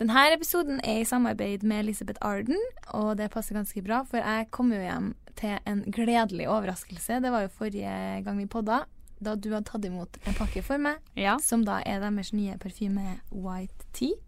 Denne episoden er i samarbeid med Elisabeth Arden, og det passer ganske bra, for jeg kom jo hjem til en gledelig overraskelse. Det var jo forrige gang vi podda, da du hadde tatt imot en pakke for meg, Ja. som da er deres nye parfyme White Tea.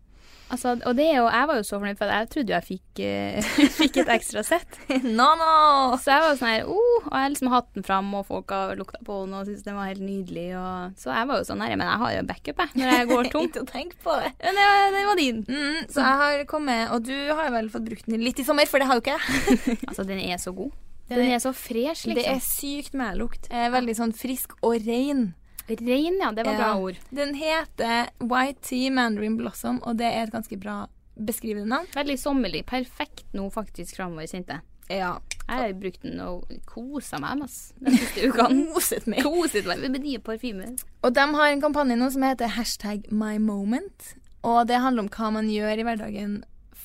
Altså, og det jo, jeg var jo så fornøyd, for jeg trodde jo jeg fikk, uh, fikk et ekstra sett. no, no! Så jeg var sånn her, oh, og jeg har liksom hatt den fram, og folk har lukta på den og syntes den var helt nydelig. Og, så jeg var jo sånn her, men jeg har jo backup, jeg, når jeg går tom. Ikke å tenke på det. Men det, var- den var din. Mm, så jeg har kommet, og du har vel fått brukt den litt i sommer, for det har jo ikke jeg. Altså, den er så god. Den Den er- er så fresh, Det er liksom. sykt medlukt. Eh, Veldig sånn frisk og rein. Rein, ja. Det var bra ord. Den heter White Tea Mandarin Blossom, og det er et ganske bra beskrivende navn. Veldig sommerlig. Perfekt nå faktisk framover, kjente jeg. Ja. Jeg har brukt den og kosa meg masse de siste ukene. Koset meg. Koset meg med nye parfymer. Og de har en kampanje nå som heter hashtag mymoment. Og det handler om hva man gjør i hverdagen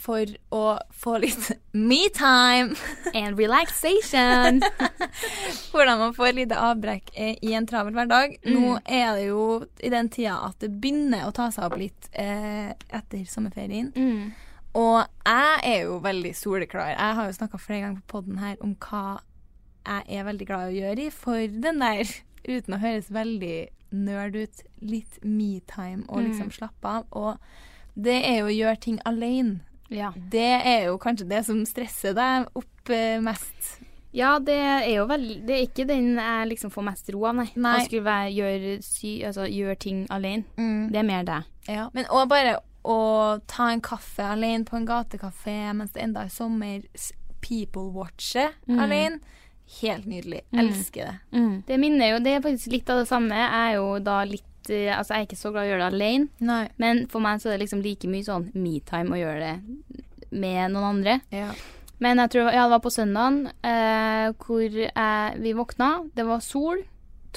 for å få litt me-time. And relaxation. Hvordan man får lite avbrekk eh, i en travel hverdag. Nå Mm. er det jo i den tida at det begynner å ta seg opp litt eh, etter sommerferien. Mm. Og jeg er jo veldig soleklar. Jeg har jo snakka flere ganger på poden her om hva jeg er veldig glad i å gjøre i for den der, uten å høres veldig nerd ut, litt me-time og liksom slappe av. Og det er jo å gjøre ting alene. Ja. Det er jo kanskje det som stresser deg opp eh, mest. Ja, det er jo veldig Det er ikke den jeg liksom får mest ro av, nei. Nei. Å skulle være, gjøre, sy, altså, gjøre ting alene. Det er mer det. Ja. Men òg bare å ta en kaffe alene på en gatekafé mens det enda er sommer, people-watche alene. Helt nydelig. Elsker det. Det minner jo Det er faktisk litt av det samme. Jeg er jo da litt Altså, jeg er ikke så glad i å gjøre det alene, Nei. men for meg så er det liksom like mye sånn me-time å gjøre det med noen andre. Ja. Men jeg tror ja, det var på søndagen eh, hvor eh, vi våkna. Det var sol.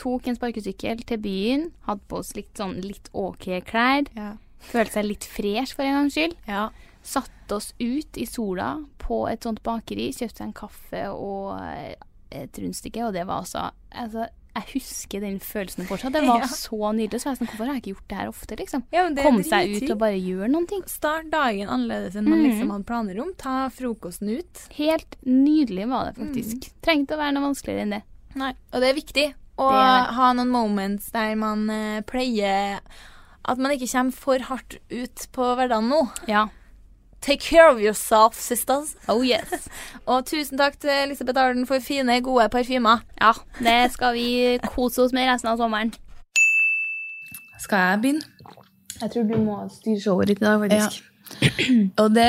Tok en sparkesykkel til byen. Hadde på oss litt sånn litt ok klær. Ja. Følte seg litt fresh for en gangs skyld. ja. Satte oss ut i sola på et sånt bakeri. Kjøpte en kaffe og eh, et rundstykke, og det var altså, altså Jeg husker den følelsen fortsatt. Det var Ja. så nydelig. Så jeg sånn, hvorfor har jeg ikke gjort det her ofte, liksom? Ja, Komme seg ut og bare gjøre noen ting. Start dagen annerledes enn man mm. liksom hadde planer om. Ta frokosten ut. Helt nydelig var det faktisk. Trengte å være noe vanskeligere enn det. Nei. Og det er viktig å ha noen moments der man uh, pleier At man ikke kommer for hardt ut på hverdagen nå. Ja. Take care of yourself, sisters. Oh yes. Og tusen takk til Elisabeth Arden for fine, gode parfymer. Ja, det skal vi kose oss med resten av sommeren. Skal jeg begynne? Jeg tror du må styre showet litt i dag, faktisk. Og det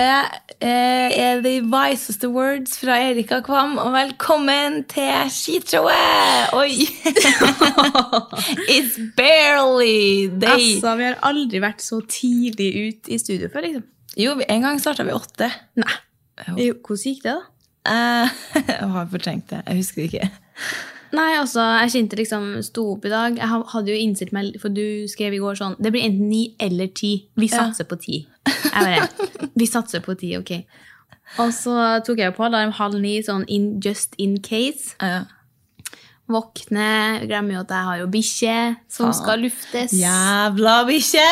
eh, er de viseste words fra Erika Kvam, og velkommen til skishowet! Oi! It's barely day. Altså, vi har aldri vært så tidlig ut i studio før, liksom. Jo, en gang starta vi åtte. Nei. Jo, hvordan gikk det, da? Eh, jeg har fortrengt det. Jeg husker det ikke. Nei, altså, jeg kjente liksom sto opp i dag. Jeg hadde jo innstilt meg, for du skrev i går sånn Det blir enten ni eller ti. Vi Ja. satser på ti. Jeg bare Vi satser på ti, ok. Og så tok jeg på alarm halv ni, sånn in, just in case. Ja. Våkne, glemmer jo at jeg har jo bikkje som skal luftes. Jævla bikkje!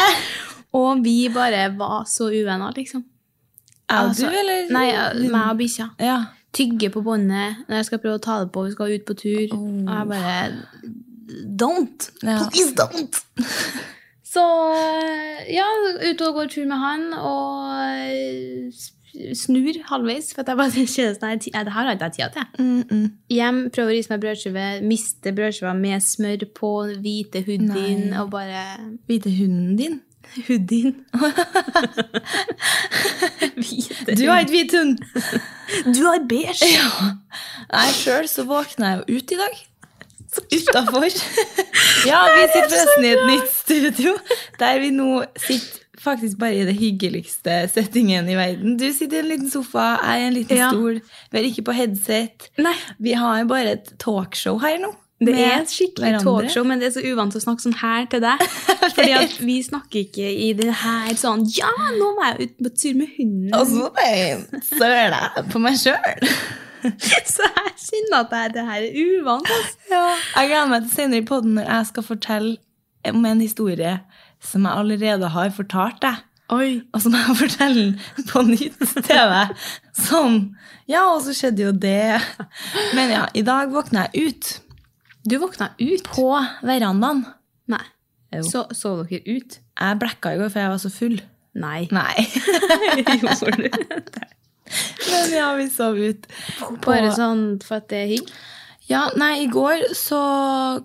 Og vi bare var så uvenner, liksom. Er Altså, du, eller? Nei, meg og bikkja. Ja. Tygge på båndet når jeg skal prøve å ta det på, vi skal ut på tur. Og jeg bare Don't! Ja. Please don't! Så ja, ute og går tur med han, og eh, snur halvveis. For at jeg bare kjenner sånn, nei, det her har ikke jeg tid til. Mm, mm. Hjem, prøver å rise meg brødskive, miste brødskiva med smør på, hvite hunden din og bare Hvite hunden din? Hoodien. Du har et hvit hund! Du har beige! Jeg sjøl så våkna jeg jo ut i dag. Utafor. Ja, vi sitter forresten i et nytt studio, der vi nå sitter faktisk bare i det hyggeligste settingen i verden. Du sitter i en liten sofa, jeg i en liten Ja. stol. Vi er ikke på headset. Nei. Vi har jo bare et talkshow her nå. Det er et skikkelig talkshow, men det er så uvant å snakke sånn her til deg. Fordi at vi snakker ikke i det her sånn Ja, nå må jeg ut på tur med hunden. Og så søler jeg på meg sjøl. så jeg kjenner at det, her- det her er uvant. Altså. Ja. Jeg gleder meg til senere i podden når jeg skal fortelle om en historie som jeg allerede har fortalt deg. Oi. Og så må jeg fortelle den på nytt TV. Sånn. Ja, og så skjedde jo det. Men ja, i dag våkner jeg ut. Du våkna ut? På verandaen. Nei. Jo. Så sov dere ut? Jeg blacka i går, for jeg var så full. Nei. Nei. Gjorde du? Men ja, vi sov ut. Bare sånn for at det er hygg? Ja, nei, i går så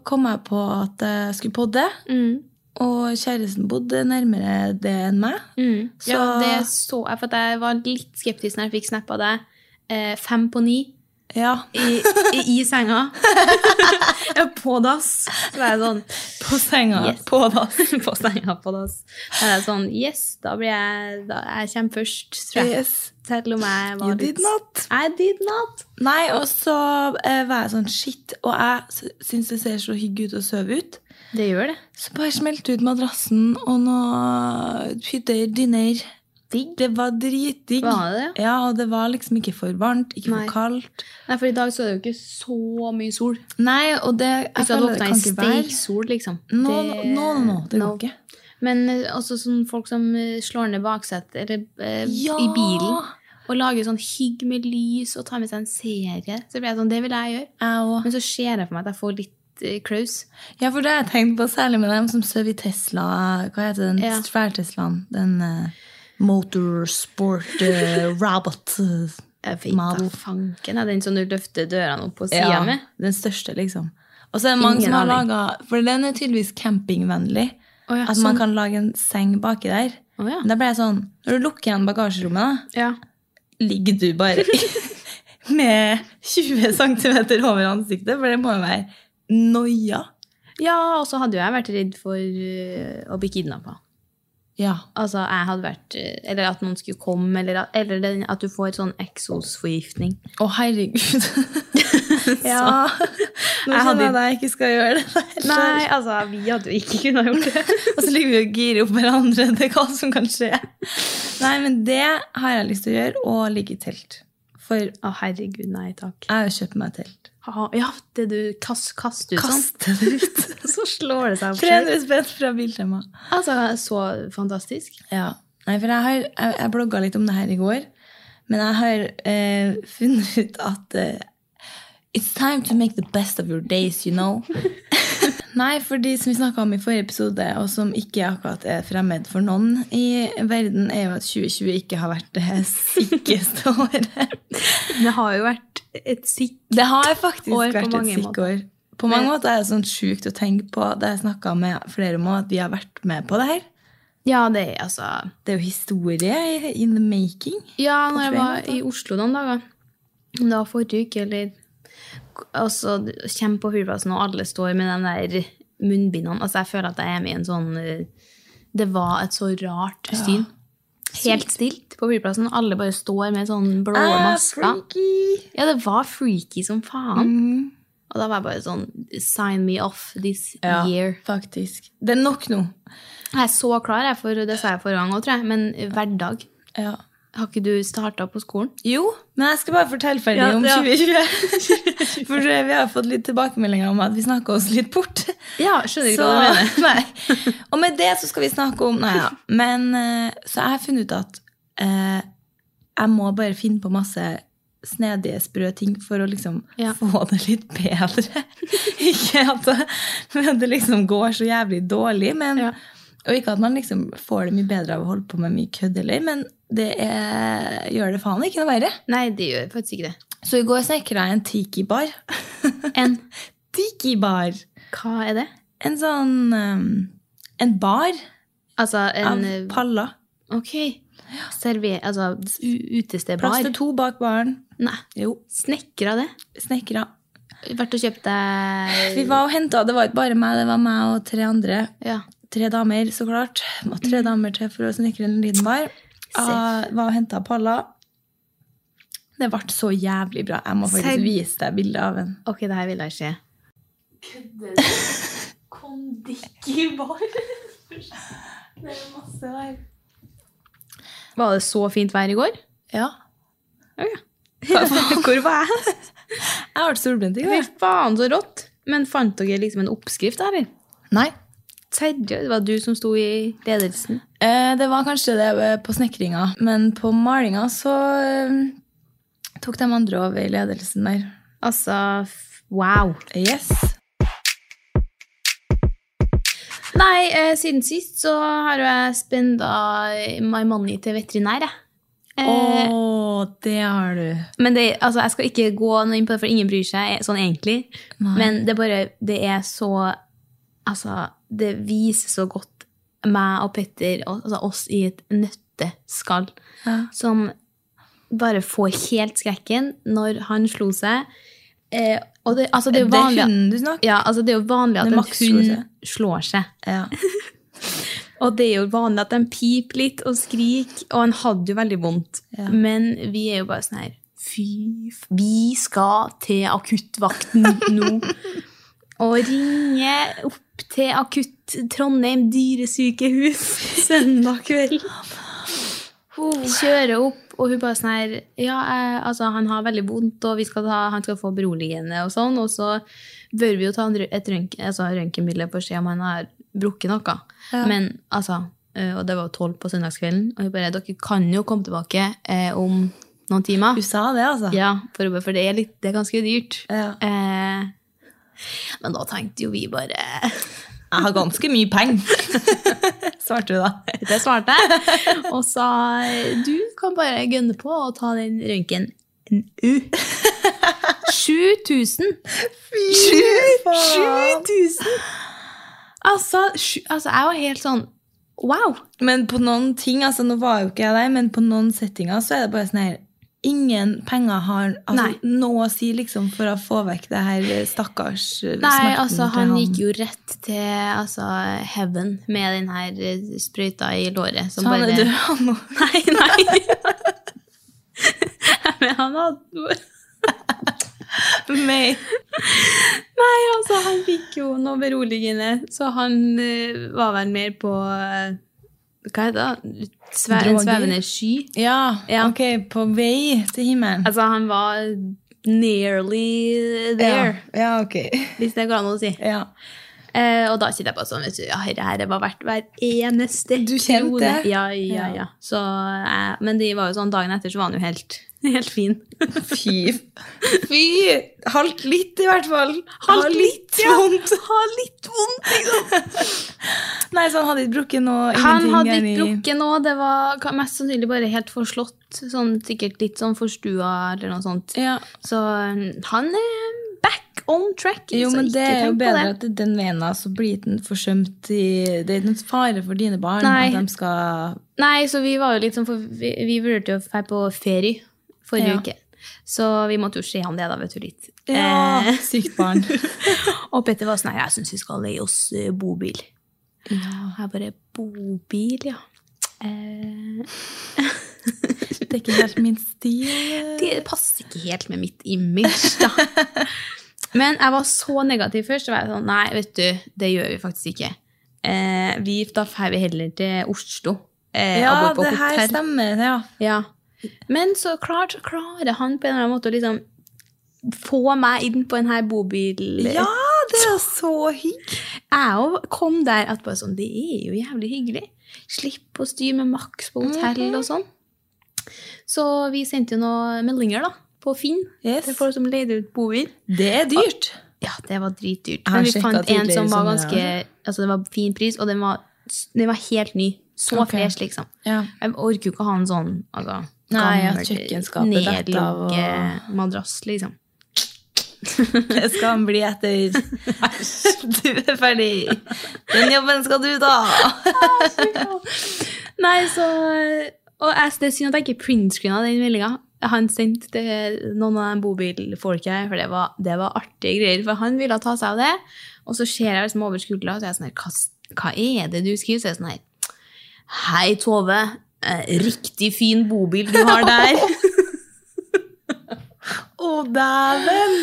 kom jeg på at jeg skulle podde. Mm. Og kjæresten bodde nærmere det enn meg. Mm. Så- Ja, det så jeg, for at jeg var litt skeptisk når jeg fikk snap av deg. Eh, fem på ni Ja. i, i, i senga. på dass. Så var jeg sånn På senga. Yes. På dass. på senga på dass. Da er sånn Yes, da blir jeg da, Jeg kommer først, tror jeg. Yes. Selv om jeg var You did not. I did not. Nei, og så eh, var jeg sånn shit, og jeg syns det ser så hygg ut å sove ut. Det gjør det. Så bare smelte ut madrassen og noe hytter, dynner. Digg. Det var dritdigg. Var det det? Ja, og det var liksom ikke for varmt, ikke for kaldt. Nei, for i dag så er det jo ikke så mye sol. Nei, og det Hvis du hadde våkna i steiksol, liksom. Nå, Det- nå, nå, nå, det No. går ikke. Men eh, også sånn folk som eh, slår ned baksetet eller, eh, Ja! i bilen og lager sånn hygg med lys og tar med seg en serie. Så blir jeg sånn, det vil jeg gjøre. Jeg. Men så ser jeg for meg at jeg får litt eh, klaus. Ja, for det har jeg tenkt på, særlig med dem som sover i Tesla. Hva heter den Ja. svær-Teslaen? Den uh, motorsport uh, robot Jeg vet da fanken. Er den som du løfter dørene opp på sida Ja, med? den største, liksom. Og så er det mange Ingen som har laga For den er tydeligvis campingvennlig. Oh, ja, at man sånn. kan lage en seng baki der. Oh, ja. Da ble jeg sånn Når du lukker igjen bagasjerommet, da, ja. ligger du bare med 20 cm over ansiktet, for det må jo være noia. Ja, og så hadde jo jeg vært redd for eh, å bli kidnappa. Ja. Altså, jeg hadde vært eh, Eller at noen skulle komme, eller at, eller at du får sånn eksosforgiftning. Å, herregud. ja. Nå Jeg hadde- skjønner jeg at jeg ikke skal gjøre det. der. Nei, altså, vi hadde jo ikke kunnet gjort det. Og så ligger vi og girer opp hverandre. Er hva som kan skje. Nei, men det har jeg lyst til å gjøre, og ligge i telt. For å, Å, herregud, nei takk. Jeg har kjøpt meg telt. Ja, det du kast, kaster ut sånn. Kaste det ut. Så slår det seg opp. selv. 300 spenn fra bilskjema. Altså, så fantastisk. Ja. Nei, for jeg, har, jeg, jeg blogga litt om det her i går, men jeg har eh, funnet ut at eh, It's time to make the best of your days, you know. Nei, for de som vi snakka om i forrige episode, og som ikke akkurat er fremmed for noen i verden, er jo at 2020 ikke har vært det sikreste året. Det har jo vært et sikk... Det har faktisk År vært et sikkert. På mange måter er det sånn sjukt å tenke på. Det har jeg snakka med flere om, at vi har vært med på det her. Ja, det er altså Det er jo historie in the making. Ja, når jeg var måter. i Oslo noen dager, det var forrige uke, eller Og så kommer på flyplassen, og alle står med de der munnbindene. Altså, jeg føler at jeg er med i en sånn eh, Det var et så rart syn. Helt stilt på flyplassen, alle bare står med sånn blå Ah, masker. freaky. Ja, det var freaky som faen. Mm. Og da var jeg bare sånn Sign me off this Ja, year. faktisk. Det er nok nå. Jeg er så klar, jeg, for det sa jeg forrige gang òg, tror jeg. Men hverdag Ja. Har ikke du starta på skolen? Jo, men jeg skal bare fortelle ferdig Ja, om ja. 2020. For vi har fått litt tilbakemeldinger om at vi snakker oss litt bort. Ja, skjønner ikke Så, hva du mener. nei. Og med det så skal vi snakke om Nei ja. Men eh, så jeg har funnet ut at eh, jeg må bare finne på masse snedige, sprø ting for å liksom Ja. få det litt bedre. ikke at det, det liksom går så jævlig dårlig, men Ja. Og ikke at man liksom får det mye bedre av å holde på med mye kødd heller, men det er, gjør det faen ikke noe verre. Nei, det gjør faktisk ikke det. Så i går snekra jeg en tiki-bar. En tiki-bar! Hva er det? En sånn um, En bar Altså en av paller. Ok. Server... Altså utestedbar? Plass til to bak baren. Nei. Jo. Snekra det? Snekra. Vært og kjøpt deg Vi var og henta, det var ikke bare meg, det var meg og tre andre. Ja. Tre damer, så klart. Må tre damer til for å snekre en liten bar. Jeg var og henta Palla. Det ble så jævlig bra. Jeg må faktisk vise deg bilde av den. Ok, det her vil jeg se. Kondikibar. det er masse der. Var det så fint vær i går? Ja. Hvor var jeg? Jeg ble solbrent i Fy går. faen, så rått. Men fant dere liksom en oppskrift, eller? Nei. Seriøst? Det var du som sto i ledelsen? Eh, Det var kanskje det eh, på snekringa, men på malinga så eh, tok de andre over i ledelsen der. Altså, wow. Yes. Nei, eh, siden sist så har jeg spenda my money til veterinær, jeg. Å, Eh, det har du. Men det, altså, jeg skal ikke gå inn på det, for ingen bryr seg eh, sånn egentlig. Nei. Men det er bare Det er så Altså, det viser så godt meg og Petter, altså oss i et nøtteskall, Ja. som bare får helt skrekken når han slo seg. Eh, det, altså, det er jo Det er hunden du snakker ja, altså det er jo vanlig at en hund slår seg. Ja. Og det er jo vanlig at de piper litt og skriker, og han hadde jo veldig vondt. Ja. Men vi er jo bare sånn her Fy, vi skal til akuttvakten nå. Og ringe opp til akutt Trondheim dyresykehus søndag kveld. Kjøre opp, og hun bare sånn her Ja, eh, altså, han har veldig vondt, og vi skal ta, han skal få beroligende og sånn, og så bør vi jo ta et røntgenbilde altså, røntgenbilde for å se om han har brukket noe. Ja. Men altså eh, Og det var tolv på søndagskvelden, og hun bare Dere kan jo komme tilbake eh, om noen timer. Du sa det, altså? Ja, for, for det, er litt, det er ganske dyrt. Ja. Eh, men da tenkte jo vi bare Jeg har ganske mye penger, svarte du da. Det svarte jeg. Og sa du kan bare gønne på og ta den røntgen. Nu. 7000! Fy faen. 7000! Altså, altså, jeg var helt sånn Wow! Men på noen ting, altså nå var jo ikke jeg der, men på noen settinger så er det bare sånn her Ingen penger har altså, noe å si liksom, for å få vekk det her stakkars eh, Nei, smerten altså, han, han gikk jo rett til altså, heaven med den her eh, sprøyta i låret. som Så han er død, han nå. Nei, nei. Men han hadde Nei. Nei, altså, han fikk jo noe beroligende, så han uh, var vel mer på eh, Hva heter det? Sve, en svevende sky. Ja, Ja. ok, på vei til himmelen. Altså, han var nearly there, Ja, ja ok. hvis det går an å si. Ja. Eh, og da kjente jeg på sånn, vet du, ja, dette her var verdt hver eneste Du kjente det? Ja, ja, Ja. ja. Så, eh, men det var jo sånn, dagen etter så var han jo helt, helt fin. Fy. Fy! Halvt litt, i hvert fall. Halvt litt, ja. vondt. Ha litt vondt, liksom. Nei, så han hadde ikke brukket noe Han hadde ikke brukket noe, det var mest sannsynlig bare helt forslått. Sånn, sikkert litt sånn forstua eller noe sånt. Ja. Så um, han er back on track. Jo, men det er jo bedre det. at den vena så blir den forsømt i Det er ikke noen fare for dine barn Nei. at de skal Nei, så vi var jo litt sånn, for vi, vi vurderte jo å dra på ferie forrige Ja. uke. Så vi måtte jo se han det, da, vet du, litt. Ja, Eh, sykt barn. og Petter var sånn her, jeg syns vi skal leie oss eh, bobil. Ja. Jeg bare Bobil, ja. Eh, Det er ikke helt min stil. det passer ikke helt med mitt image, da. Men jeg var så negativ først. Så var jeg sånn, nei, vet du, det gjør vi faktisk ikke. Eh, vi, da drar vi heller til Oslo. Eh, Ja, det her stemmer. Ja. Ja. Men så klart så klarer han på en eller annen måte å liksom få meg inn på denne bobil... ja, det er så hyggelig. Jeg òg kom der etterpå sånn, det er jo jævlig hyggelig. Slipp å styre med maks på hotell og sånn. Så vi sendte jo noen meldinger da, på Finn Yes. til folk som leide ut bobil. Det er dyrt. Ja, det var dritdyrt. Men vi fant en som var sommer, ganske Altså, det var fin pris, og den var, den var helt ny. Så okay. fresh, liksom. Ja. Jeg orker jo ikke å ha en sånn altså, Nei, gammel, kjøkkenskapet detter av, Og... madrass, liksom. Det skal han bli etter Du er ferdig. Den jobben skal du ta. Nei, så Og jeg, det er synd at jeg ikke printscreena den meldinga. Han sendte til noen av de bobilfolka, for det var, det var artige greier. For han ville ta seg av det. Og så ser jeg liksom over skuldra, og så er jeg sånn her hva, hva er det du skriver? Så er jeg sånn her Hei, Tove. Eh, riktig fin bobil du har der. Å, dæven!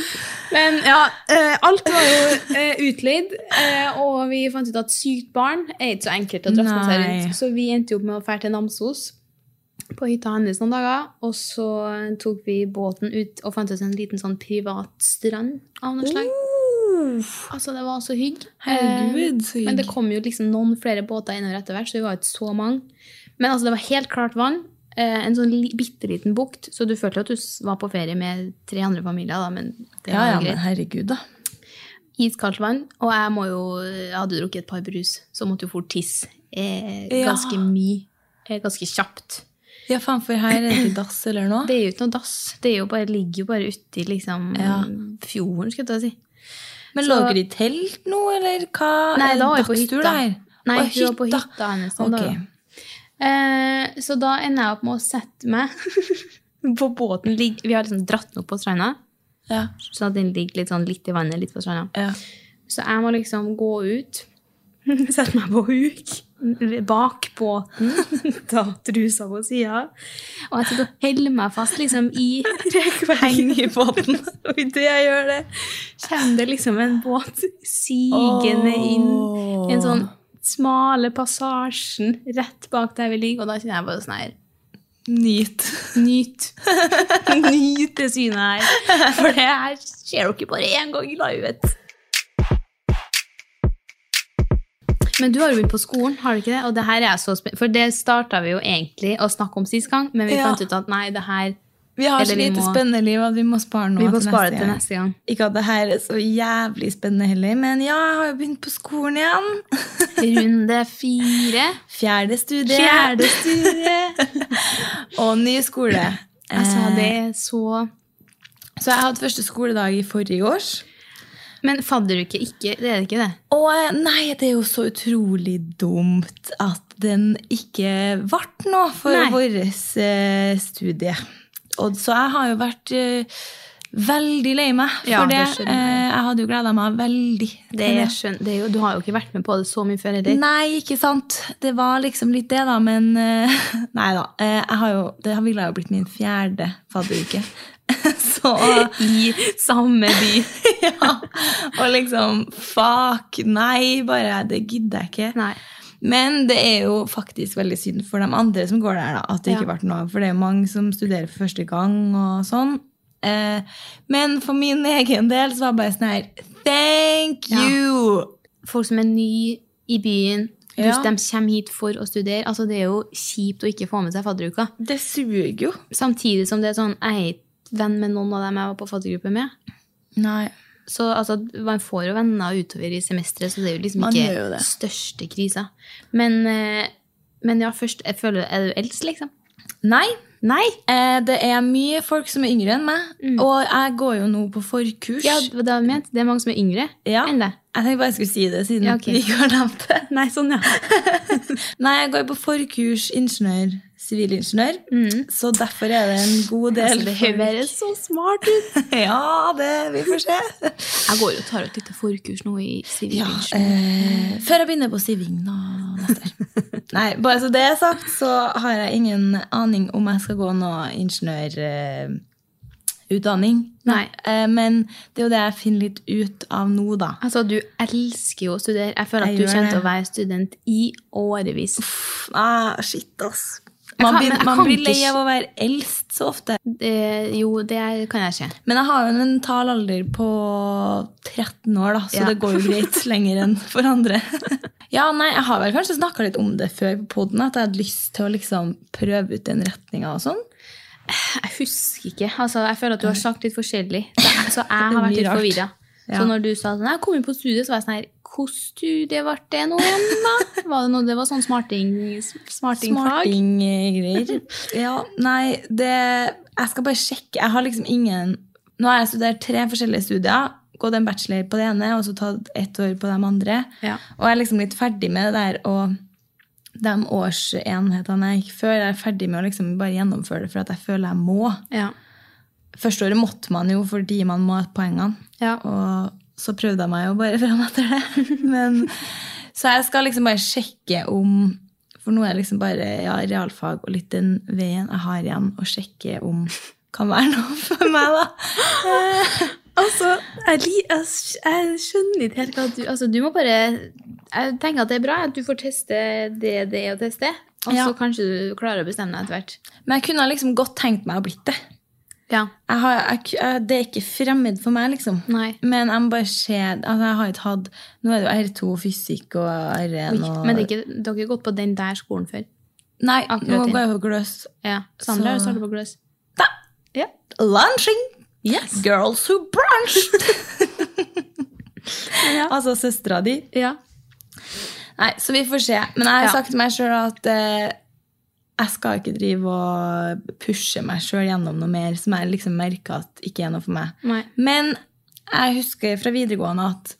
Men ja, eh, alt var jo eh, utleid, eh, og vi fant ut at sykt barn er ikke så enkelt å drasse seg rundt. Så vi endte jo opp med å dra til Namsos på hytta hennes noen dager. Og så tok vi båten ut og fant oss en liten sånn privat strand av noe slag. Altså, det var så hygg. Herregud, så Eh, Men det kom jo liksom noen flere båter innover etter hvert, så vi var ikke så mange. Men altså, det var helt klart vann. Eh, en sånn bitte liten bukt, så du følte at du var på ferie med tre andre familier, da, men det Ja, var ja, greit men herregud, da. iskaldt vann, og jeg må jo Jeg hadde drukket et par brus, så måtte jo fort tisse eh, Ja. ganske mye. Eh, ganske kjapt. Ja, faen, for her er det ikke dass eller noe. Det er jo ikke noe dass. Det jo bare, ligger jo bare uti liksom Ja. fjorden, skal jeg si. Men så- lå dere i telt nå, eller hva? Nei, da var jeg på hytta. Nei, hun var på hytta hennes. Okay. Ok. Eh, så da ender jeg opp med å sette meg på båten. Vi har liksom dratt den opp på stranda, Ja. at den ligger litt, sånn, litt i vannet, litt på stranda. ja. Så jeg må liksom gå ut, sette meg på huk bak båten, ta trusa på sida, og jeg sitter og holder meg fast liksom i rekveggen i båten. Og idet jeg gjør det, kommer det liksom en båt sigende inn en sånn smale passasjen rett bak der vi ligger, og da kjenner jeg bare sånn her Nyt. Nyt. Nyt det synet her. For det her skjer jo ikke bare én gang i livet. Men du har jo begynt på skolen, har du ikke det? Og det her er så spennende. For det starta vi jo egentlig å snakke om sist gang, men vi Ja. fant ut at nei, det her Vi har så lite må- spennende liv at vi må spare noe må til spare neste til neste gang. Ikke at det her er så jævlig spennende heller, men ja, jeg har jo begynt på skolen igjen. Runde fire. Fjerde studie. Fjerde studie. Og ny skole. Altså, Eh, det er så Så jeg hadde første skoledag i forrige års. Men fadderuke ikke, det er det ikke det? Og eh, nei, det er jo så utrolig dumt at den ikke ble noe for vårt eh, studie. Og så jeg har jo vært uh, veldig lei meg for Ja, det. det jeg. Eh, jeg hadde jo gleda meg veldig det, er det er jo, du har jo ikke vært med på det så mye før heller. Nei, ikke sant. Det var liksom litt det, da. Men uh, nei da. Jeg har jo, det ville jo blitt min fjerde fadderuke. så I samme by. ja. Og liksom Fuck, nei, bare. Det gidder jeg ikke. Nei. Men det er jo faktisk veldig synd for de andre som går der, da, at det Ja. ikke ble noe av. For det er jo mange som studerer for første gang og sånn. Eh, men for min egen del så var det bare sånn her Thank Ja. you! Folk som er ny i byen, du, Ja. de kommer hit for å studere. Altså, det er jo kjipt å ikke få med seg fadderuka. Det suger jo. Samtidig som det er sånn, jeg er ikke venn med noen av dem jeg var på faddergruppe med. Nei. Så altså, man får jo venner utover i semesteret, så det er jo liksom Man ikke jo største krisa. Men, eh, men ja, først, jeg føler, er du eldst, liksom? Nei. Nei! Eh, det er mye folk som er yngre enn meg, og jeg går jo nå på forkurs. Ja, det har ment. Det er mange som er yngre Ja. enn deg. Jeg tenkte bare jeg skulle si det, siden Ja, okay. vi ikke har nevnt det. Nei, sånn, ja. Nei, jeg går på forkurs ingeniør, sivilingeniør, så derfor er det en god del Altså, det høres så smart ut. Ja, det, vi får se. Jeg går og tar et lite forkurs nå i Ja, sivilingeniør. eh, før jeg begynner på siving da, neste år. Nei, bare så det er sagt, så har jeg ingen aning om jeg skal gå noe ingeniør... Eh. Nei. Eh, Men det er jo det jeg finner litt ut av nå, da. Altså, du elsker jo å studere. Jeg føler at Jeg du kjente kommer til å være student i årevis. Ah, shit, ass. Man, blir, man blir lei av å være eldst så ofte. Det, jo, det kan jeg se. Men jeg har jo en mental alder på 13 år, da, så Ja. det går jo greit lenger enn for andre. ja, nei, Jeg har vel kanskje snakka litt om det før på poden, at jeg hadde lyst til å liksom prøve ut den retninga og sånn. Jeg husker ikke. Altså, jeg føler at du har sagt litt forskjellig. Så jeg, så jeg har vært litt forvirra. Så når du sa sånn, jeg kom inn på studiet, så var jeg sånn her Hvilket studie ble det nå igjen, da? Var det noe, det var sånn smarting, smartingfag? Smarting-greier. Ja, nei, det Jeg skal bare sjekke. Jeg har liksom ingen Nå har jeg studert tre forskjellige studier. Gått en bachelor på det ene, og så tatt ett år på de andre. Ja. Og jeg er liksom litt ferdig med det der og de årsenhetene jeg gikk før. Jeg er ferdig med å liksom bare gjennomføre det for at jeg føler jeg må. Ja. Første året måtte man jo fordi man må ha poengene. Ja. Og så prøvde jeg meg jo bare fram etter det. Men, så jeg skal liksom bare sjekke om For nå er det liksom bare ja, realfag og litt den veien jeg har igjen, å sjekke om kan være noe for meg, da. Altså, jeg, jeg, jeg skjønner ikke helt hva du Altså, du må bare Jeg tenker at det er bra at du får teste det det er å teste. Og så Ja. kanskje du klarer å bestemme deg etter hvert. Men jeg kunne liksom godt tenkt meg å blitt det. Ja. Jeg har, jeg, jeg, det er ikke fremmed for meg, liksom. Nei. Men jeg må bare se altså jeg har ikke hatt, Nå er det jo R2 fysikk og R1 Oi, og men er ikke, dere har ikke gått på den der skolen før? Nei, akkurat nå går jeg på gløs. Ja. Sandra har Så- startet på gløs. Da! Ja. Lunching! Yes. Girls who brunched! Altså søstera di. Ja. Nei, så vi får se. Men jeg har Ja. sagt til meg sjøl at eh, jeg skal ikke drive og pushe meg sjøl gjennom noe mer som jeg liksom merker at ikke er noe for meg. Nei. Men jeg husker fra videregående at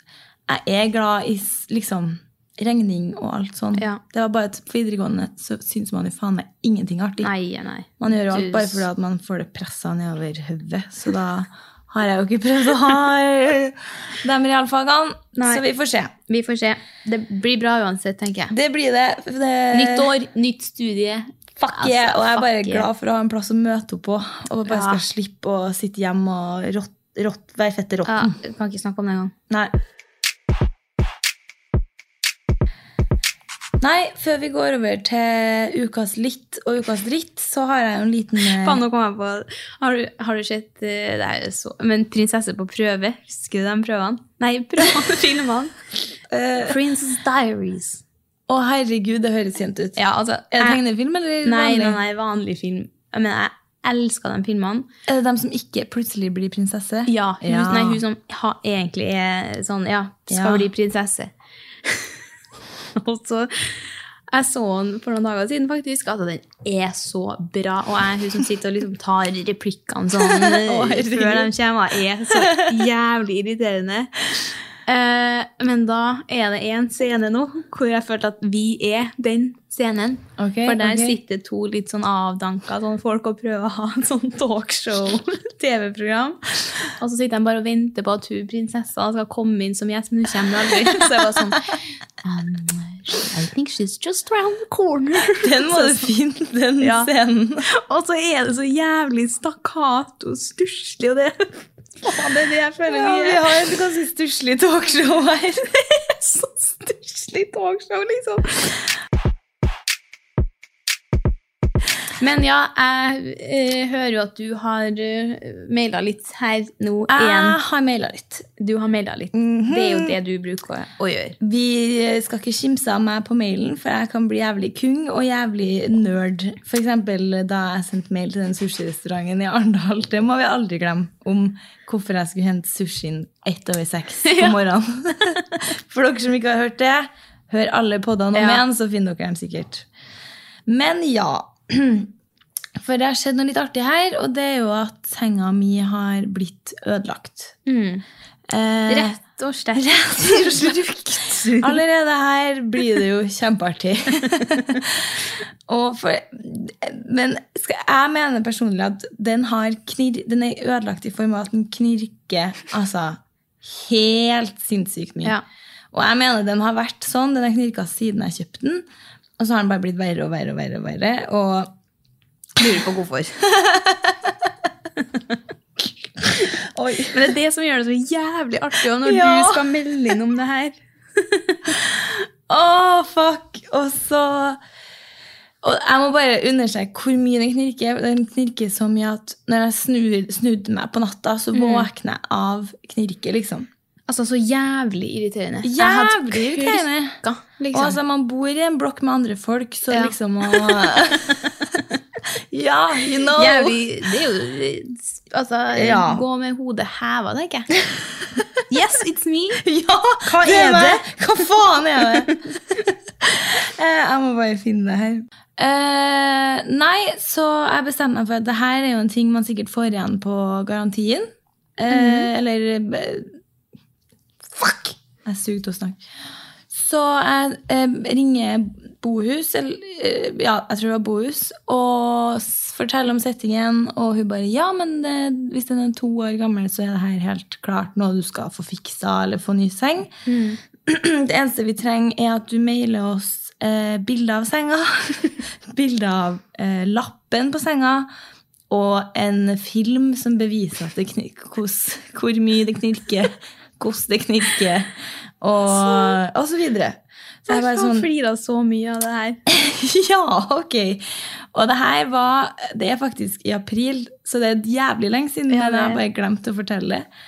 jeg er glad i liksom regning og alt sånn. Ja. Det var bare at på videregående så syns man jo faen meg ingenting artig. Nei, nei. Man gjør jo alt bare fordi at man får det pressa nedover hodet. Så da har jeg jo ikke prøvd å ha de realfagene. Nei. Så vi får se. Vi får se. Det blir bra uansett, tenker jeg. Det blir det. det Nytt år, nytt studie. Fuck Altså, yeah. Og jeg er bare yeah. glad for å ha en plass å møte henne på. Og bare Ja. skal slippe å sitte hjemme og rått, rått, være fette Ja, rotten. jeg kan ikke snakke om det engang. Nei. Nei, før vi går over til ukas litt og ukas dritt, så har jeg jo en liten eh, Faen, nå kom jeg på Har du, har du sett eh, Det er så Men 'Prinsesse på prøve', husker du de prøvene? Nei, prøvene, filmene. eh, Princess Diaries. Å, herregud, det høres kjent ut. Ja, altså Er det jeg- tegnefilm eller Nei, vanlig? nei, nei, vanlig film. Men jeg elsker de filmene. Er det dem som ikke plutselig blir prinsesse? Ja, hun, Ja. Nei, hun som ha, egentlig er sånn, ja, skal Ja. bli prinsesse. og så jeg så den for noen dager siden, faktisk, at den er så bra. Og jeg, hun som sitter og liksom tar replikkene sånn Å, før de kommer, er så jævlig irriterende. Eh, men da er det en scene nå hvor jeg følte at vi er den scenen. Okay, For der okay. sitter to litt sånn avdanka sånn folk og prøver å ha en sånn talkshow-TV-program. Og så sitter de bare og venter på at hun prinsessa skal komme inn som gjest, men hun kommer aldri. Så jeg var sånn um, I think she's just around the corner. Den må du finne, den Ja. scenen. Og så er det så jævlig stakkato stusslig, og det Er det jeg føler Ja, vi har et ganske stusslig talkshow her. så stusslig talkshow, liksom. Men ja, jeg eh, hører jo at du har uh, maila litt her nå igjen. Jeg har maila litt. Du har maila litt. Det er jo det du bruker å, å gjøre. Vi skal ikke kimse av meg på mailen, for jeg kan bli jævlig kung og jævlig nerd. For eksempel da jeg sendte mail til den sushirestauranten i Arendal. Det må vi aldri glemme. Om hvorfor jeg skulle hente sushien ett over seks på morgenen. For dere som ikke har hørt det, hør alle podene om Ja. igjen, så finner dere den sikkert. Men ja. For det har skjedd noe litt artig her, og det er jo at senga mi har blitt ødelagt. Mm. Eh, Rett og slett. Allerede her blir det jo kjempeartig. og for, men skal, jeg mener personlig at den, har knir, den er ødelagt i form av at den knirker altså, helt sinnssykt mye. Ja. Og jeg mener den har vært sånn. Den har knirka siden jeg kjøpte den. Og så har den bare blitt verre og verre og verre. Og verre. Og Lurer på hvorfor. Men det er det som gjør det så jævlig artig også, når Ja. du skal melde inn om det her. Å, fuck! Og så Og jeg må bare understreke hvor mye den knirker. Den knirker så mye at når jeg snur, snudde meg på natta, så våkner jeg av knirket, liksom. Altså, så jævlig irriterende. Jævlig irriterende. klikka, liksom. Og altså, man bor i en blokk med andre folk, så Ja. liksom å Ja, you know! Jævlig Det er jo Altså, Ja. gå med hodet heva, tenker jeg. Yes, it's me. Ja, Hva det er det? Hva faen er det? Eh, jeg må bare finne det her. Uh, nei, så jeg bestemte meg for at det her er jo en ting man sikkert får igjen på garantien. Eh, Eller eh, Fuck! Jeg sugde å snakke. Så jeg eh, ringer Bohus, eller eh, ja, jeg tror det var Bohus, og forteller om settingen, og hun bare ja, men det, hvis den er to år gammel, så er det her helt klart noe du skal få fiksa eller få ny seng. Det eneste vi trenger, er at du mailer oss eh, bilder av senga, bilder av eh, lappen på senga, og en film som beviser hos, hvor mye det knirker, hvordan det knirker, og, og så videre. Så jeg bare sånn, flira så mye av det her. ja, ok. Og det her var Det er faktisk i april, så det er jævlig lenge siden. Ja, men jeg har bare glemt å fortelle det.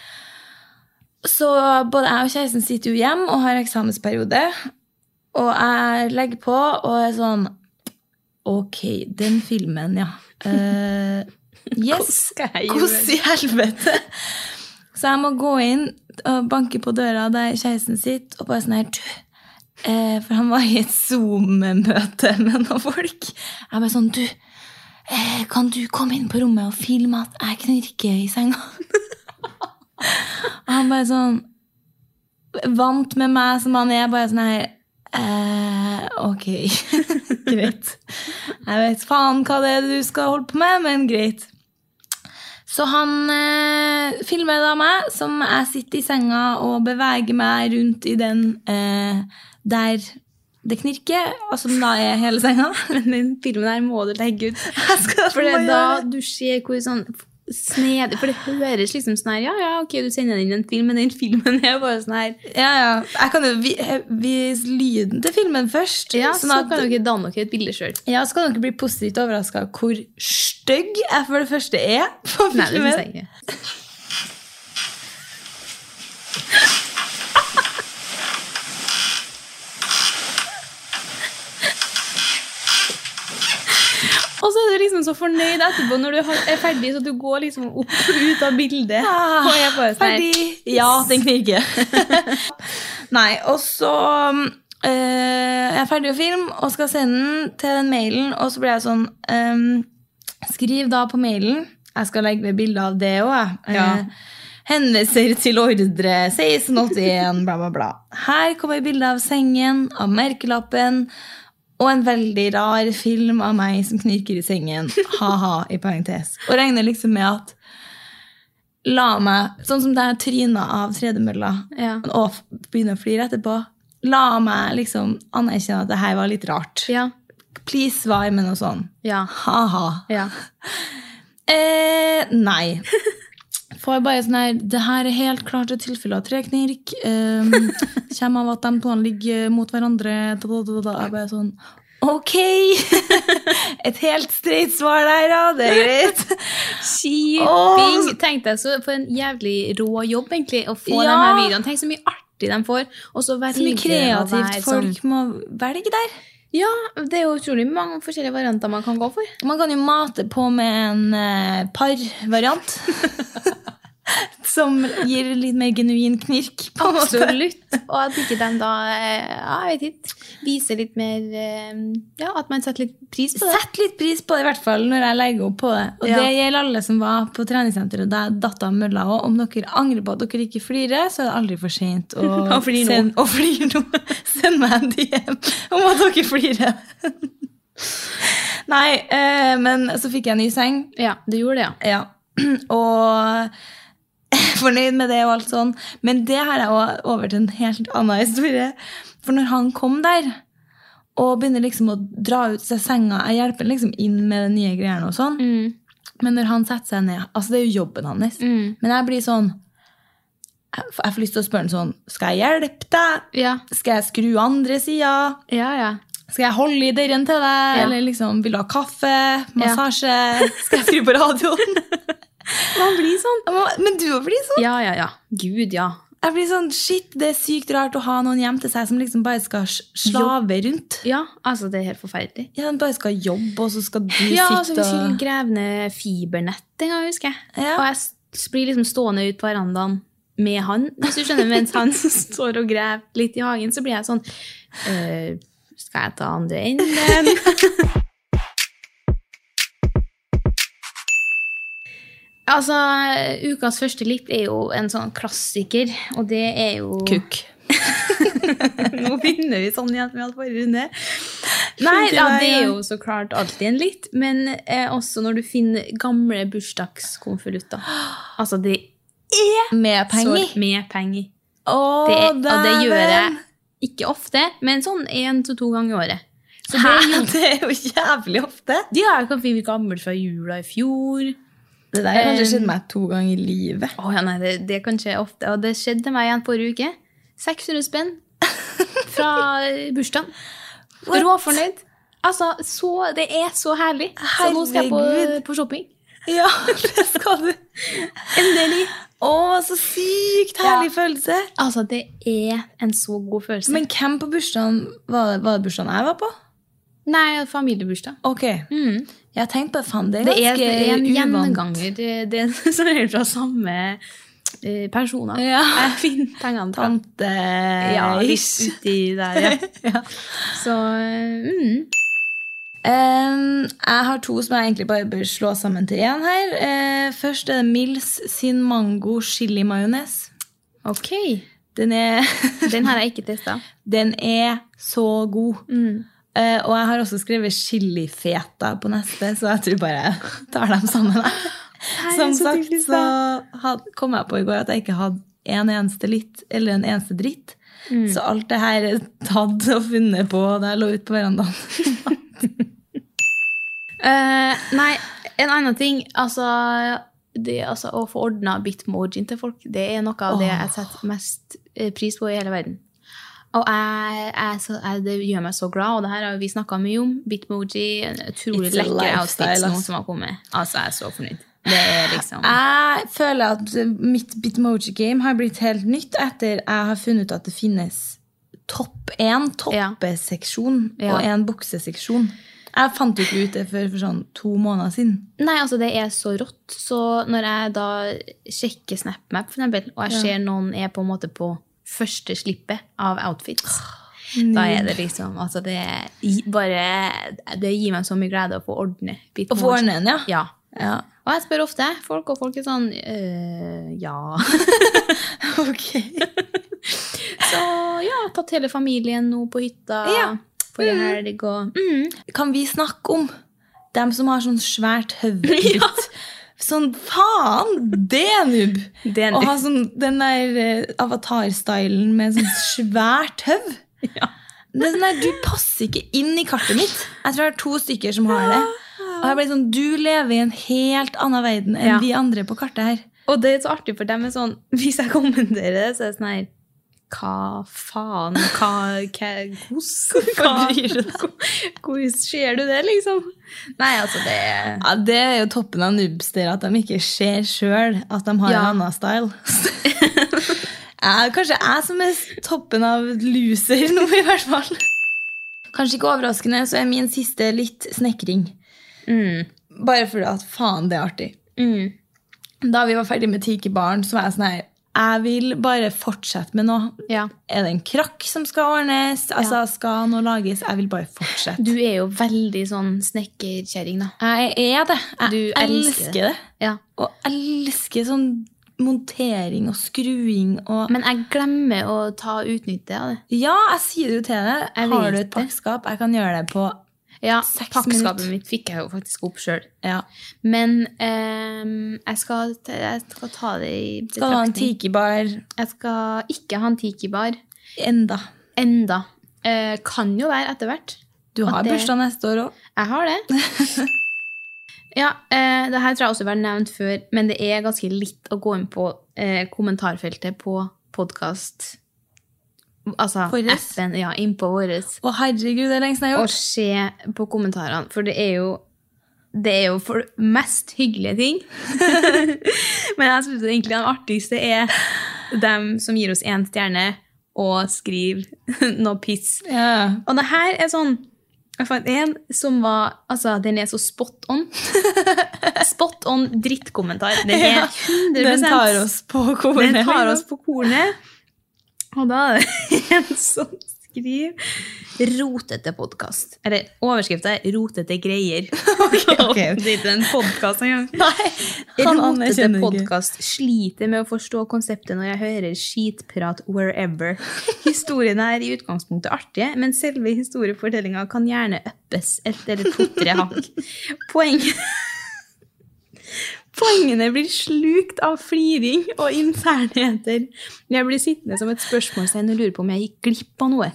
Så både jeg og kjæresten sitter jo hjemme og har eksamensperiode. Og jeg legger på og er sånn Ok, den filmen, ja. Uh, yes. Hvordan i helvete? Så jeg må gå inn og banke på døra der kjæresten sitter, og bare sånn her eh, For han var i et Zoom-møte med noen folk. Jeg bare sånn Du, eh, kan du komme inn på rommet og filme at jeg knirker i senga? og han bare sånn Vant med meg som han er, bare sånn her eh, Ok, greit. Jeg vet faen hva det er du skal holde på med, men greit. Så han eh, filmer da meg som jeg sitter i senga og beveger meg rundt i den eh, der det knirker, og som da er hele senga. Men den filmen her må du legge ut. For det er da du ser hvor sånn snedig For det høres liksom sånn her Ja, ja, ok, du sender inn en film, men den filmen er bare sånn her Ja, ja. Jeg kan jo vise lyden til filmen først. Ja, sånn så kan dere danne dere et bilde sjøl. ja, så kan dere bli positivt overraska hvor stygg jeg for det første er på Nei, det filmen. syns jeg ikke. Og så er du liksom så fornøyd etterpå når du er ferdig, så du går liksom opp ut av bildet. Ah, og jeg bare sånn Ferdig. Ja, den kniker. Nei, og så øh, Jeg er ferdig å filme og skal sende den til den mailen, og så blir jeg sånn øh, Skriv da på mailen. Jeg skal legge ved bilde av det òg. Ja. henviser til ordre 1681, bla, bla, bla. Her kommer bildet av sengen, av merkelappen. Og en veldig rar film av meg som knirker i sengen. Ha-ha, i parentes. Og regner liksom med at La meg, sånn som da jeg tryna av tredemølla Ja. og begynner å flire etterpå, la meg liksom anerkjenne at det her var litt rart. Ja. Please svar med noe sånn. Ja. Ha-ha. ja. Eh, nei. Får bare sånn her Det her er helt klart et tilfelle av treknirk. Um, kommer av at de to ligger mot hverandre. Da, da, da, da. Jeg bare sånn Ok! Et helt streit svar der, ja. Det er greit. Shipping! Tenk deg så for en jævlig rå jobb, egentlig, å få Ja. de her videoene. Tenk så mye artig de får. Og så Så mye kreativt folk sånn- må velge der. Ja, det er jo utrolig mange forskjellige varianter man kan gå for. Man kan jo mate på med en eh, parvariant. Som gir litt mer genuin knirk. på en måte. Absolutt. Og at ikke de da eh, ja, jeg vet ikke, viser litt mer eh, Ja, at man setter litt pris på det. Sett litt pris på det, i hvert fall når jeg legger opp på det. Og Ja. det gjelder alle som var på treningssenteret da jeg datt av mølla òg. Om dere angrer på at dere ikke flirer, så er det aldri for seint å flire nå. send- å flire nå. Send meg en DM om at dere flirer. Nei, eh, men så fikk jeg en ny seng. Ja, du gjorde det, ja. Ja. Og fornøyd med det og alt sånn. Men det har jeg over til en helt annen historie. For når han kom der og begynner liksom å dra ut seg senga Jeg hjelper liksom inn med de nye greiene og sånn. Men når han setter seg ned Altså, det er jo jobben hans. Mm. Men jeg blir sånn Jeg får- lyst til å spørre ham sånn Skal jeg hjelpe deg? Ja, Skal jeg skru andre sida? ja. ja. Skal jeg holde i døren til deg? Eller liksom, vil du ha kaffe? Massasje? Skal jeg skru på radioen? Man blir sånn. Men du òg blir sånn. Ja, ja, ja. Gud, ja. Jeg blir sånn, shit, Det er sykt rart å ha noen hjem til seg som liksom bare skal slave rundt. Ja, altså, det er helt forferdelig. Ja, de bare skal jobbe, og så skal du Ja, sitte vi skulle og grave ned fibernett en gang, husker jeg. Ja. Og jeg blir liksom stående ut på verandaen med han, hvis du skjønner, mens han står og graver litt i hagen, så blir jeg sånn «Øh, Skal jeg ta andre enden? altså, ukas første lipp er jo en sånn klassiker, og det er jo Kukk. Nå begynner vi sånn igjen med vi forrige runde. Nei, ja, det er jo så klart alltid en litt, men eh, også når du finner gamle bursdagskonvolutter. Altså, det Med penger. så med penger. Oh, Det, og det gjør jeg ikke ofte, men sånn én til to ganger i året. Så det Hæ? er jo, Det er jo jævlig ofte. de har jo kanskje gammel fra jula i fjor. Det der har kanskje skjedd meg to ganger i livet. Oh, ja, nei, det, det kan skje ofte. Og det skjedde meg igjen forrige uke. 600 spenn fra bursdagen. Råfornøyd. Altså, så, det er så herlig. Så nå skal jeg på, på shopping. Ja, det skal du. Endelig. Å, så sykt herlig følelse. Altså, det er en så god følelse. Men hvem på bursdagen var var det bursdagen jeg var på? Nei, familiebursdag. Ok. Mm. Jeg har tenkt på faen, det er Det ganske det er en gjennomganger, gjenganger. Det, er som er fra samme eh, personer. Ja. Jeg finner pengene fra. Tante Ja, litt ish. uti der, ja. Ja. Så mm. um, jeg har to som jeg egentlig bare bør slå sammen til én her. Uh, først er det Mills sin mango chili majones. Ok. Den er, Den har jeg ikke testa. den er så god. Mm. Eh, og jeg har også skrevet chilifeta på neste, så jeg tror bare jeg tar dem sammen. Hei, Som så sagt så had, kom jeg på i går at jeg ikke hadde en eneste litt eller en eneste dritt. Mm. Så alt det her er tatt og funnet på da jeg lå ute på verandaen. uh, nei, en annen ting. Altså, det, altså å få ordna bitmojien til folk, det er noe av det jeg setter mest eh, pris på i hele verden. Og jeg, jeg, så, jeg, det gjør meg så glad, og det her har vi snakka mye om. Bitmoji, en utrolig It's a lekker lifestyle, outfit nå som har kommet. Altså, jeg er så fornøyd. Liksom Jeg føler at mitt Bitmoji-game har blitt helt nytt etter jeg har funnet ut at det finnes topp én toppeseksjon Ja. og en bukseseksjon. Jeg fant jo ikke ut det før for sånn to måneder siden. Nei, altså det er så rått. Så når jeg da sjekker SnapMap, for eksempel, og jeg ser noen er på en måte på første slippet av outfits, da er det liksom Altså, det bare Det gir meg så mye glede å få ordne. Å få ordne en, ja. Ja. Ja. Og jeg spør ofte folk, og folk er sånn øh, Ja. Ok. Så ja, tatt hele familien nå på hytta Ja. forrige helg og mm. Kan vi snakke om dem som har sånn svært høvditt? Sånn faen! Det noob! Å ha sånn den der eh, avatar-stylen med sånn svært høv. Det er sånn der, Du passer ikke inn i kartet mitt. Jeg tror det er to stykker som har det. Og jeg ble sånn, Du lever i en helt annen verden enn Ja. vi andre på kartet her. Og det er så artig, for dem er sånn Hvis jeg kommenterer det, så er det sånn her Hva faen? Hva, hva Hvordan hva, Hvordan ser du det, liksom? Nei, altså, det Ja, Det er jo toppen av noobster, at de ikke ser sjøl at de har Ja. en annen style. jeg, kanskje jeg som er toppen av loser nå, i hvert fall. Kanskje ikke overraskende, så er min siste litt snekring. mm, Bare fordi at faen, det er artig. mm. Da vi var ferdig med Tiki Barn, så var jeg sånn her Jeg vil bare fortsette med noe. Ja. Er det en krakk som skal ordnes? Altså, Skal noe lages? Jeg vil bare fortsette. Du er jo veldig sånn snekkerkjerring, da. Jeg er det. Jeg Du elsker elsker det. Ja. Og elsker sånn montering og skruing og Men jeg glemmer å ta utnytte av det. Ja, jeg sier det jo til deg. Jeg Har du et pakkskap? Jeg kan gjøre det på Ja, Seks Pakkskapet mitt fikk jeg jo faktisk opp sjøl. ja. Men um, jeg, skal, jeg skal ta det i Skal du ha en betraktning. tiki-bar Jeg skal ikke ha en tiki-bar enda? enda. Uh, kan jo være etter hvert. Du har det- bursdag neste år òg. Jeg har det. Ja, uh, det her tror jeg også har vært nevnt før, men det er ganske litt å gå inn på uh, kommentarfeltet på podkast. Altså appen, ja, innpå våres. Å, herregud, det er lengst jeg har Og gjort. se på kommentarene, for det er jo det er jo for mest hyggelige ting. men jeg syns egentlig den artigste er dem som gir oss én stjerne og skriver noe piss. Yeah. Og det her er sånn Jeg fant en som var Altså, den er så spot on. spot on drittkommentar. Den er 100 Den tar oss på kornet. Den tar oss på kornet. Og da er det en som skriver 'rotete podkast'. Eller overskrifta er 'rotete greier'. ok. Det er ikke en podkast engang. Rotete podkast. Sliter med å forstå konseptet når jeg hører skitprat wherever. Historiene er i utgangspunktet artige, men selve historiefortellinga kan gjerne uppes et eller to-tre hakk. Poenget Poengene blir slukt av fliring og internheter. Jeg blir sittende som et spørsmålstegn og lurer på om jeg gikk glipp av noe.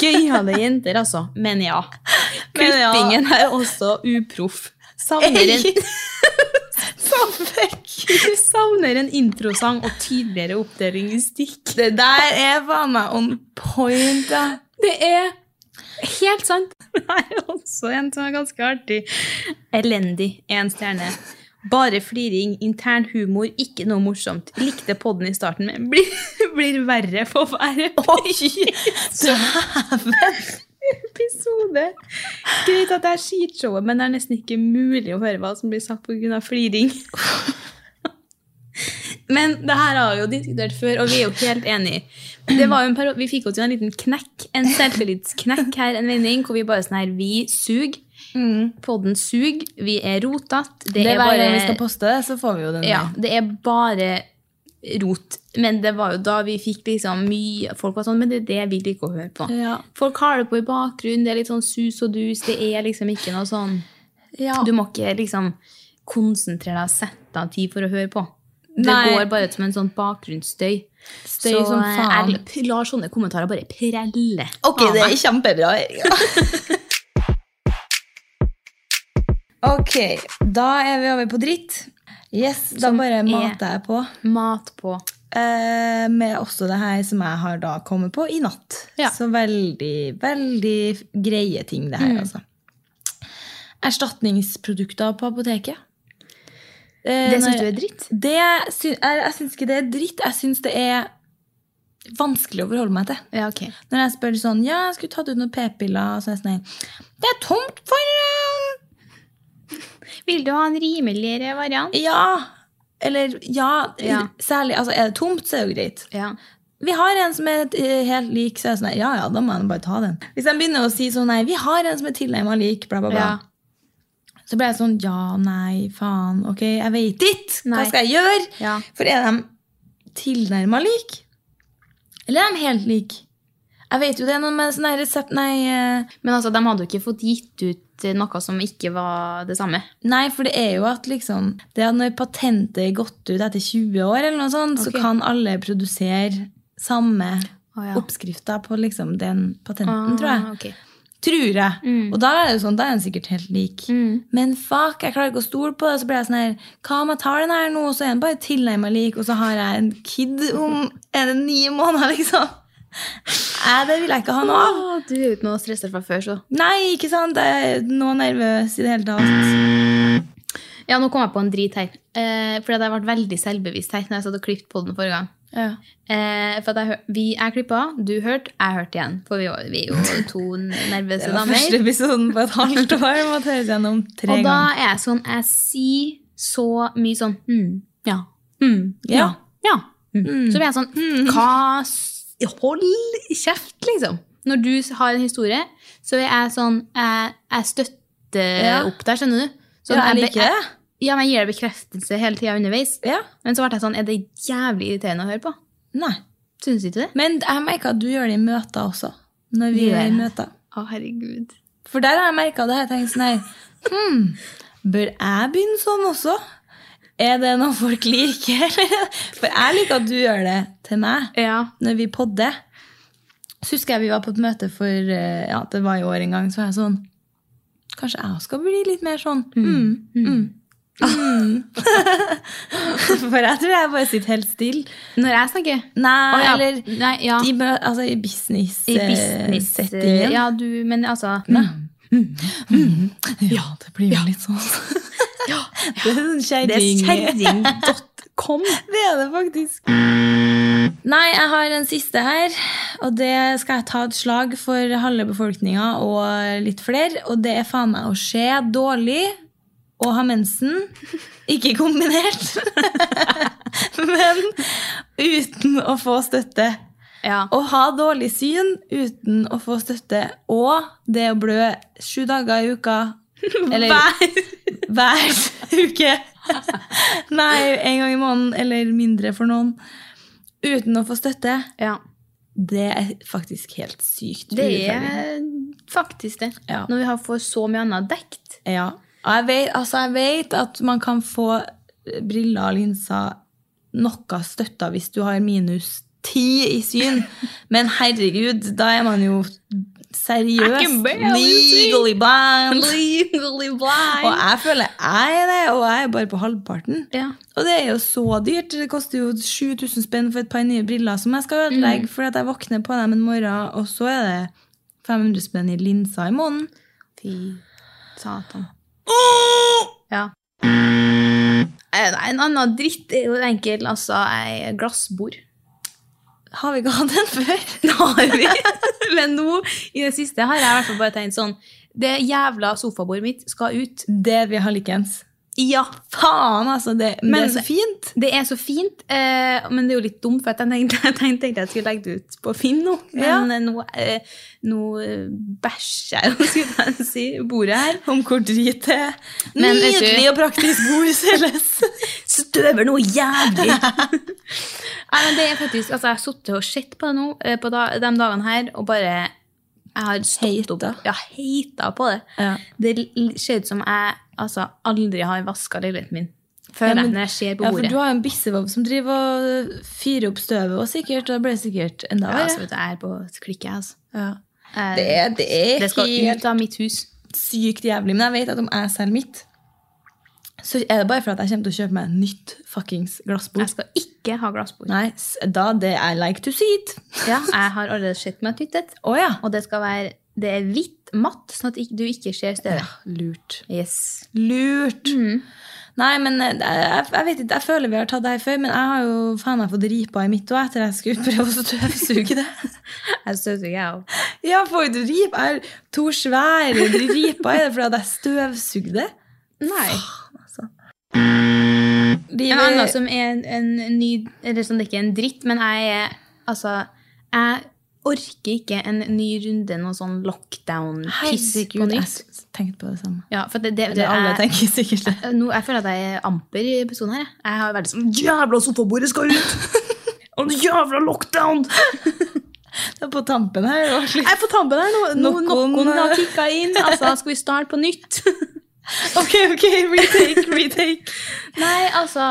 Gøyale jenter, altså. Men ja. Klippingen er også uproff. Savner en Savner en introsang og tydeligere oppdeling i stikk. Det der er faen meg on point, da. Det er helt sant. Det er også en som er ganske artig. Elendig. Én stjerne. Bare fliring, intern humor, ikke noe morsomt. Likte podden i starten, men blir, blir verre for hver episode. Greit at det er skitshowet, men det er nesten ikke mulig å høre hva som blir sagt pga. fliring. Men det her har vi jo diskutert før, og vi er jo helt enige. Det var jo en periode, Vi fikk oss jo en liten knekk, en selvtillitsknekk her en vending, hvor vi bare sånn her Vi suger. Podden suger. Vi er rotete. Det er hver gang vi skal poste det, så får vi jo den. Ja, det er bare rot. Men det var jo da vi fikk liksom mye Folk var sånn, men det er det vi liker å høre på. Ja. Folk har det på i bakgrunnen, det er litt sånn sus og dus. Det er liksom ikke noe sånn Ja. Du må ikke liksom konsentrere deg og sette av tid for å høre på. Det Nei. går bare ut som en sånn bakgrunnsstøy. Støy Så som eh, faen. jeg lar sånne kommentarer bare prelle. Ok, det er kjempebra, Erika. ok, da er vi over på dritt. Yes, da Som bare er- mater jeg på. Mat på. Eh, med også det her som jeg har da kommet på i natt. Ja. Så veldig, veldig greie ting det her, altså. Erstatningsprodukter på apoteket. Eh, Det syns du er dritt? Det jeg jeg syns ikke det er dritt. Jeg syns det er vanskelig å forholde meg til. Ja, okay. Når jeg spør sånn Ja, jeg skulle tatt ut noen p-piller, så er jeg sånn Det er tomt for eh, Vil du ha en rimeligere variant? Ja. Eller ja, Ja. Særlig altså, Er det tomt, så er det jo greit. Ja. Vi har en som er eh, helt lik, så er det sånn Ja, ja, da må jeg bare ta den. Hvis de begynner å si sånn Nei, vi har en som er tilnærma lik, bla, bla, bla. Ja. Så blir jeg sånn Ja, nei, faen. Ok, jeg vet ikke. Hva skal jeg gjøre? For er de tilnærma lik? Eller er de helt like? Jeg vet jo det med sånn resept Nei, eh, Men altså, de hadde jo ikke fått gitt ut eh, noe som ikke var det samme. nei, for det er jo at liksom Det at når patentet er gått ut etter 20 år, eller noe sånt, så kan alle produsere samme oh, ja. oppskrifter på liksom den patenten, tror jeg. Okay. Tror jeg. Mm. Og da er det jo sånn, da er den sikkert helt lik. Men fuck, jeg klarer ikke å stole på det. Så blir jeg sånn her Hva om jeg tar den her nå, og så er den bare tilnærma lik, og så har jeg en kid om Er det ni måneder, liksom? Det vil jeg ikke ha noe av. Du er jo ikke noe stressa fra før, så. Nei, ikke sant? Jeg er nå nervøs i det hele tatt. Ja, nå kom jeg på en drit her. Eh, fordi at jeg ble veldig selvbevisst her når jeg satt og klippet på den forrige gang. Ja. Eh, for at jeg, vi, jeg klippa, du hørte, jeg hørte igjen. For vi, var- vi er jo to nervøse Det var første damer. episoden på et halvt år. Jeg måtte høre gjennom tre ganger. Og da ganger. er jeg sånn Jeg sier så mye sånn mm, ja, mm, ja, Ja. ja. Mm. Så blir jeg sånn Hva s- Hold kjeft, liksom. Når du har en historie, så er jeg sånn Jeg, jeg støtter Ja. opp der, skjønner du? Sånn, Ja, jeg liker det. Ja, men jeg gir deg bekreftelse hele tida underveis. Ja. Men så ble jeg sånn Er det jævlig irriterende å høre på? Nei. Syns ikke det? Men jeg merker at du gjør det i møter også. Når vi er i møter. Å, herregud. For der har jeg merka det. Jeg tenker sånn her hmm, Bør jeg begynne sånn også? Er det noe folk liker? For jeg liker at du gjør det til meg Ja. når vi podder. Så husker jeg vi var på et møte for eh, ja, det var i år en gang. Så var jeg sånn Kanskje jeg skal bli litt mer sånn. Mm, mm. For jeg tror jeg bare sitter helt stille. Når jeg snakker Nei, oh, ja. eller Nei, ja. i, altså, i business I eh, business settingen. Ja, du, men altså Ja, det blir jo litt sånn. Det er sånn er kjerring.com. Det er det faktisk. Nei, jeg har en siste her, og det skal jeg ta et slag for halve befolkninga og litt flere. Og det er faen meg å se dårlig og ha mensen. Ikke kombinert, men uten å få støtte. Ja. Å ha dårlig syn uten å få støtte, og det å blø sju dager i uka Eller hver uke. Nei, en gang i måneden eller mindre for noen. Uten å få støtte. ja. Det er faktisk helt sykt Det er faktisk det. Ja. Når vi har får så mye annet dekt. Ja. Jeg vet, altså jeg vet at man kan få briller og linser noe støtta hvis du har minus ti i syn, men herregud, da er man jo seriøst legally blind. Legally blind. Og jeg føler jeg er det, og jeg er bare på halvparten. Ja. Og det er jo så dyrt. Det koster jo 7000 spenn for et par nye briller som jeg skal ødelegge fordi at jeg våkner på dem en morgen, og så er det 500 spenn i linser i måneden. Fy satan. Ja. Eh, en annen dritt er jo enkel, altså ei glassbord. Har vi ikke hatt den før? Det har vi. Men nå, i det siste, har jeg i hvert fall bare tenkt sånn Det jævla sofabordet mitt skal ut. Det vil har ha likens. Ja. Faen, altså. Det, men, det er så fint. Det er så fint, eh, men det er jo litt dumt, for jeg tenkte, jeg tenkte jeg skulle legge det ut på Finn nå. Men Ja. eh, nå, eh, nå eh, bæsjer jeg, skulle jeg si, bordet her. Om hvor drit det er. Nydelig og praktisk bord selges. Støver noe jævlig! Nei, men det er faktisk, altså Jeg har sittet og sett på det nå eh, på da, de dagene her, og bare Jeg har stått opp Ja, heita på det. Ja. Det ser ut som jeg altså, aldri har vaska leiligheten min. Før Ja, men- jeg jeg ser på Ja, for du har jo en bissevov som driver og fyrer opp støvet, og sikkert, og det sikkert enda ja, altså, vet du, jeg er på klikket, altså. Ja. Eh, Det det det skal ut av mitt hus. sykt jævlig. Men jeg vet at om jeg selger mitt, så er det bare for at jeg kommer til å kjøpe meg nytt fuckings glassbord. Jeg skal ikke ha glassbord. Nei, da det I like to see it. Ja, jeg har allerede sett meg et nytt et. Ja. Og det skal være det er hvitt, matt, sånn at du ikke ser støvet. Lurt. Yes. Lurt. Nei, men eh, jeg, jeg vet ikke, jeg føler vi har tatt det her før, men jeg har jo faen meg fått ripa i mitt òg etter jeg skulle prøve å støvsuge det. Jeg støvsuger, jeg òg. Ja, får du rip? Jeg har to svære riper. Er det fordi at jeg støvsugde? Nei. Det En annen som er en, en ny Eller sånn, det er ikke en dritt, men jeg er Altså, jeg orker ikke en ny runde, noe sånn lockdown-piss på nytt. jeg tenkte på det samme. Ja, for det, det, det det alle er, tenker sikkert det. nå, jeg føler at jeg er amper i episoden her. jeg. Jeg har vært sånn Jævla sofabordet skal ut! Og den jævla lockdown! Det er på tampen her. Jeg er på tampen her nå Noen- Noen har kicka inn. Altså, skal vi starte på nytt? Ok, ok, retake, retake. Nei, altså,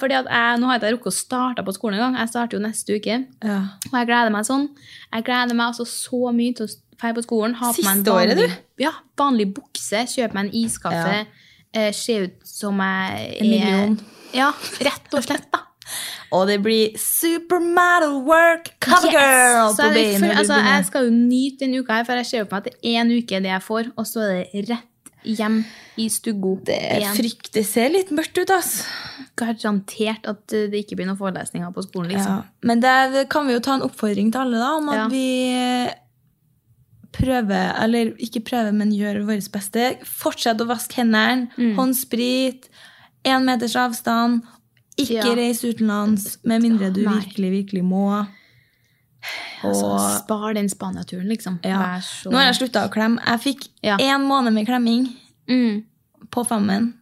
fordi at jeg, Nå har jeg ikke rukket å starte på skolen engang. Jeg starter jo neste uke. Ja. Og jeg gleder meg sånn. Jeg gleder meg altså så mye til å dra på skolen. Ha på meg en vanlig, året? Ja, vanlig bukse, kjøpe meg en iskaffe. Eh, se ut som jeg er En million. Ja, rett og slett, da. Og det blir supermodel work covergirl! girl på jeg, altså, jeg skal jo nyte denne uka her, for jeg ser jo på meg at det er én uke det jeg får, og så er det rett hjem i stuggo Det frykt, det ser litt mørkt ut, ass. Garantert at eh, det ikke blir noen forelesninger på skolen, liksom. Ja. Men det kan vi jo ta en oppfordring til alle, da, om at Ja. vi prøver, eller ikke prøver, men gjør vårt beste. Fortsett å vaske hendene, Mm. håndsprit, én meters avstand. Ikke Ja. reis utenlands med mindre du virkelig, virkelig må. Altså, spar den Spania-turen, liksom. ja. Så Nå har jeg slutta å klemme. Jeg fikk Ja. én måned med klemming mm. på femmen.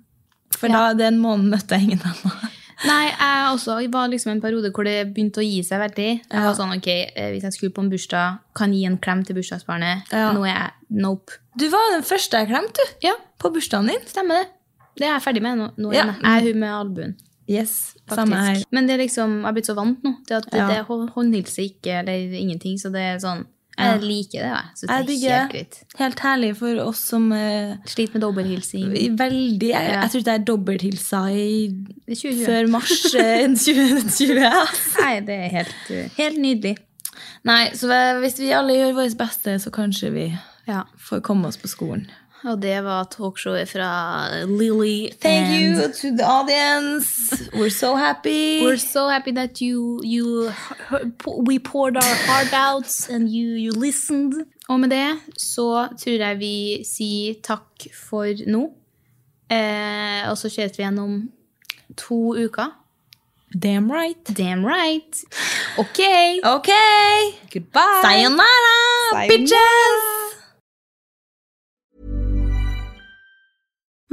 For Ja. da den måneden møtte jeg ingen annen. Nei, jeg også var liksom en periode hvor det begynte å gi seg veldig. Jeg var sånn, ok, eh, Hvis jeg skulle på en bursdag, kan jeg gi en klem til bursdagsbarnet. Nå er jeg nope. Du var den første jeg klemte, du. Ja, På bursdagen din. stemmer det. Det er jeg ferdig med nå. nå Ja. Jeg er hun med albuen. Yes, faktisk. samme her. Men det er liksom, jeg har blitt så vant nå til at Ja. det er hå- håndhilse ikke eller ingenting. Så det er sånn Jeg liker det, jeg. Det Jeg er helt det. greit. Helt herlig for oss som uh, Sliter med dobbelthilsing. Veldig. Jeg, Ja. jeg tror jeg er dobbelthilsa i Det er 2020. før mars eh, 2020. Nei, det er helt, uh, helt nydelig. Nei, så hvis vi alle gjør vårt beste, så kanskje vi Ja. får komme oss på skolen. Og det var talkshowet fra Lily. Thank you to the audience. We're so happy. We're so happy that you, you we poured our heart out and you, you listened. Og med det så tror jeg vi sier takk for nå. Eh, og så ses vi gjennom to uker. Damn right. Damn right. Ok. Ok. Goodbye. Sayonara, bitches.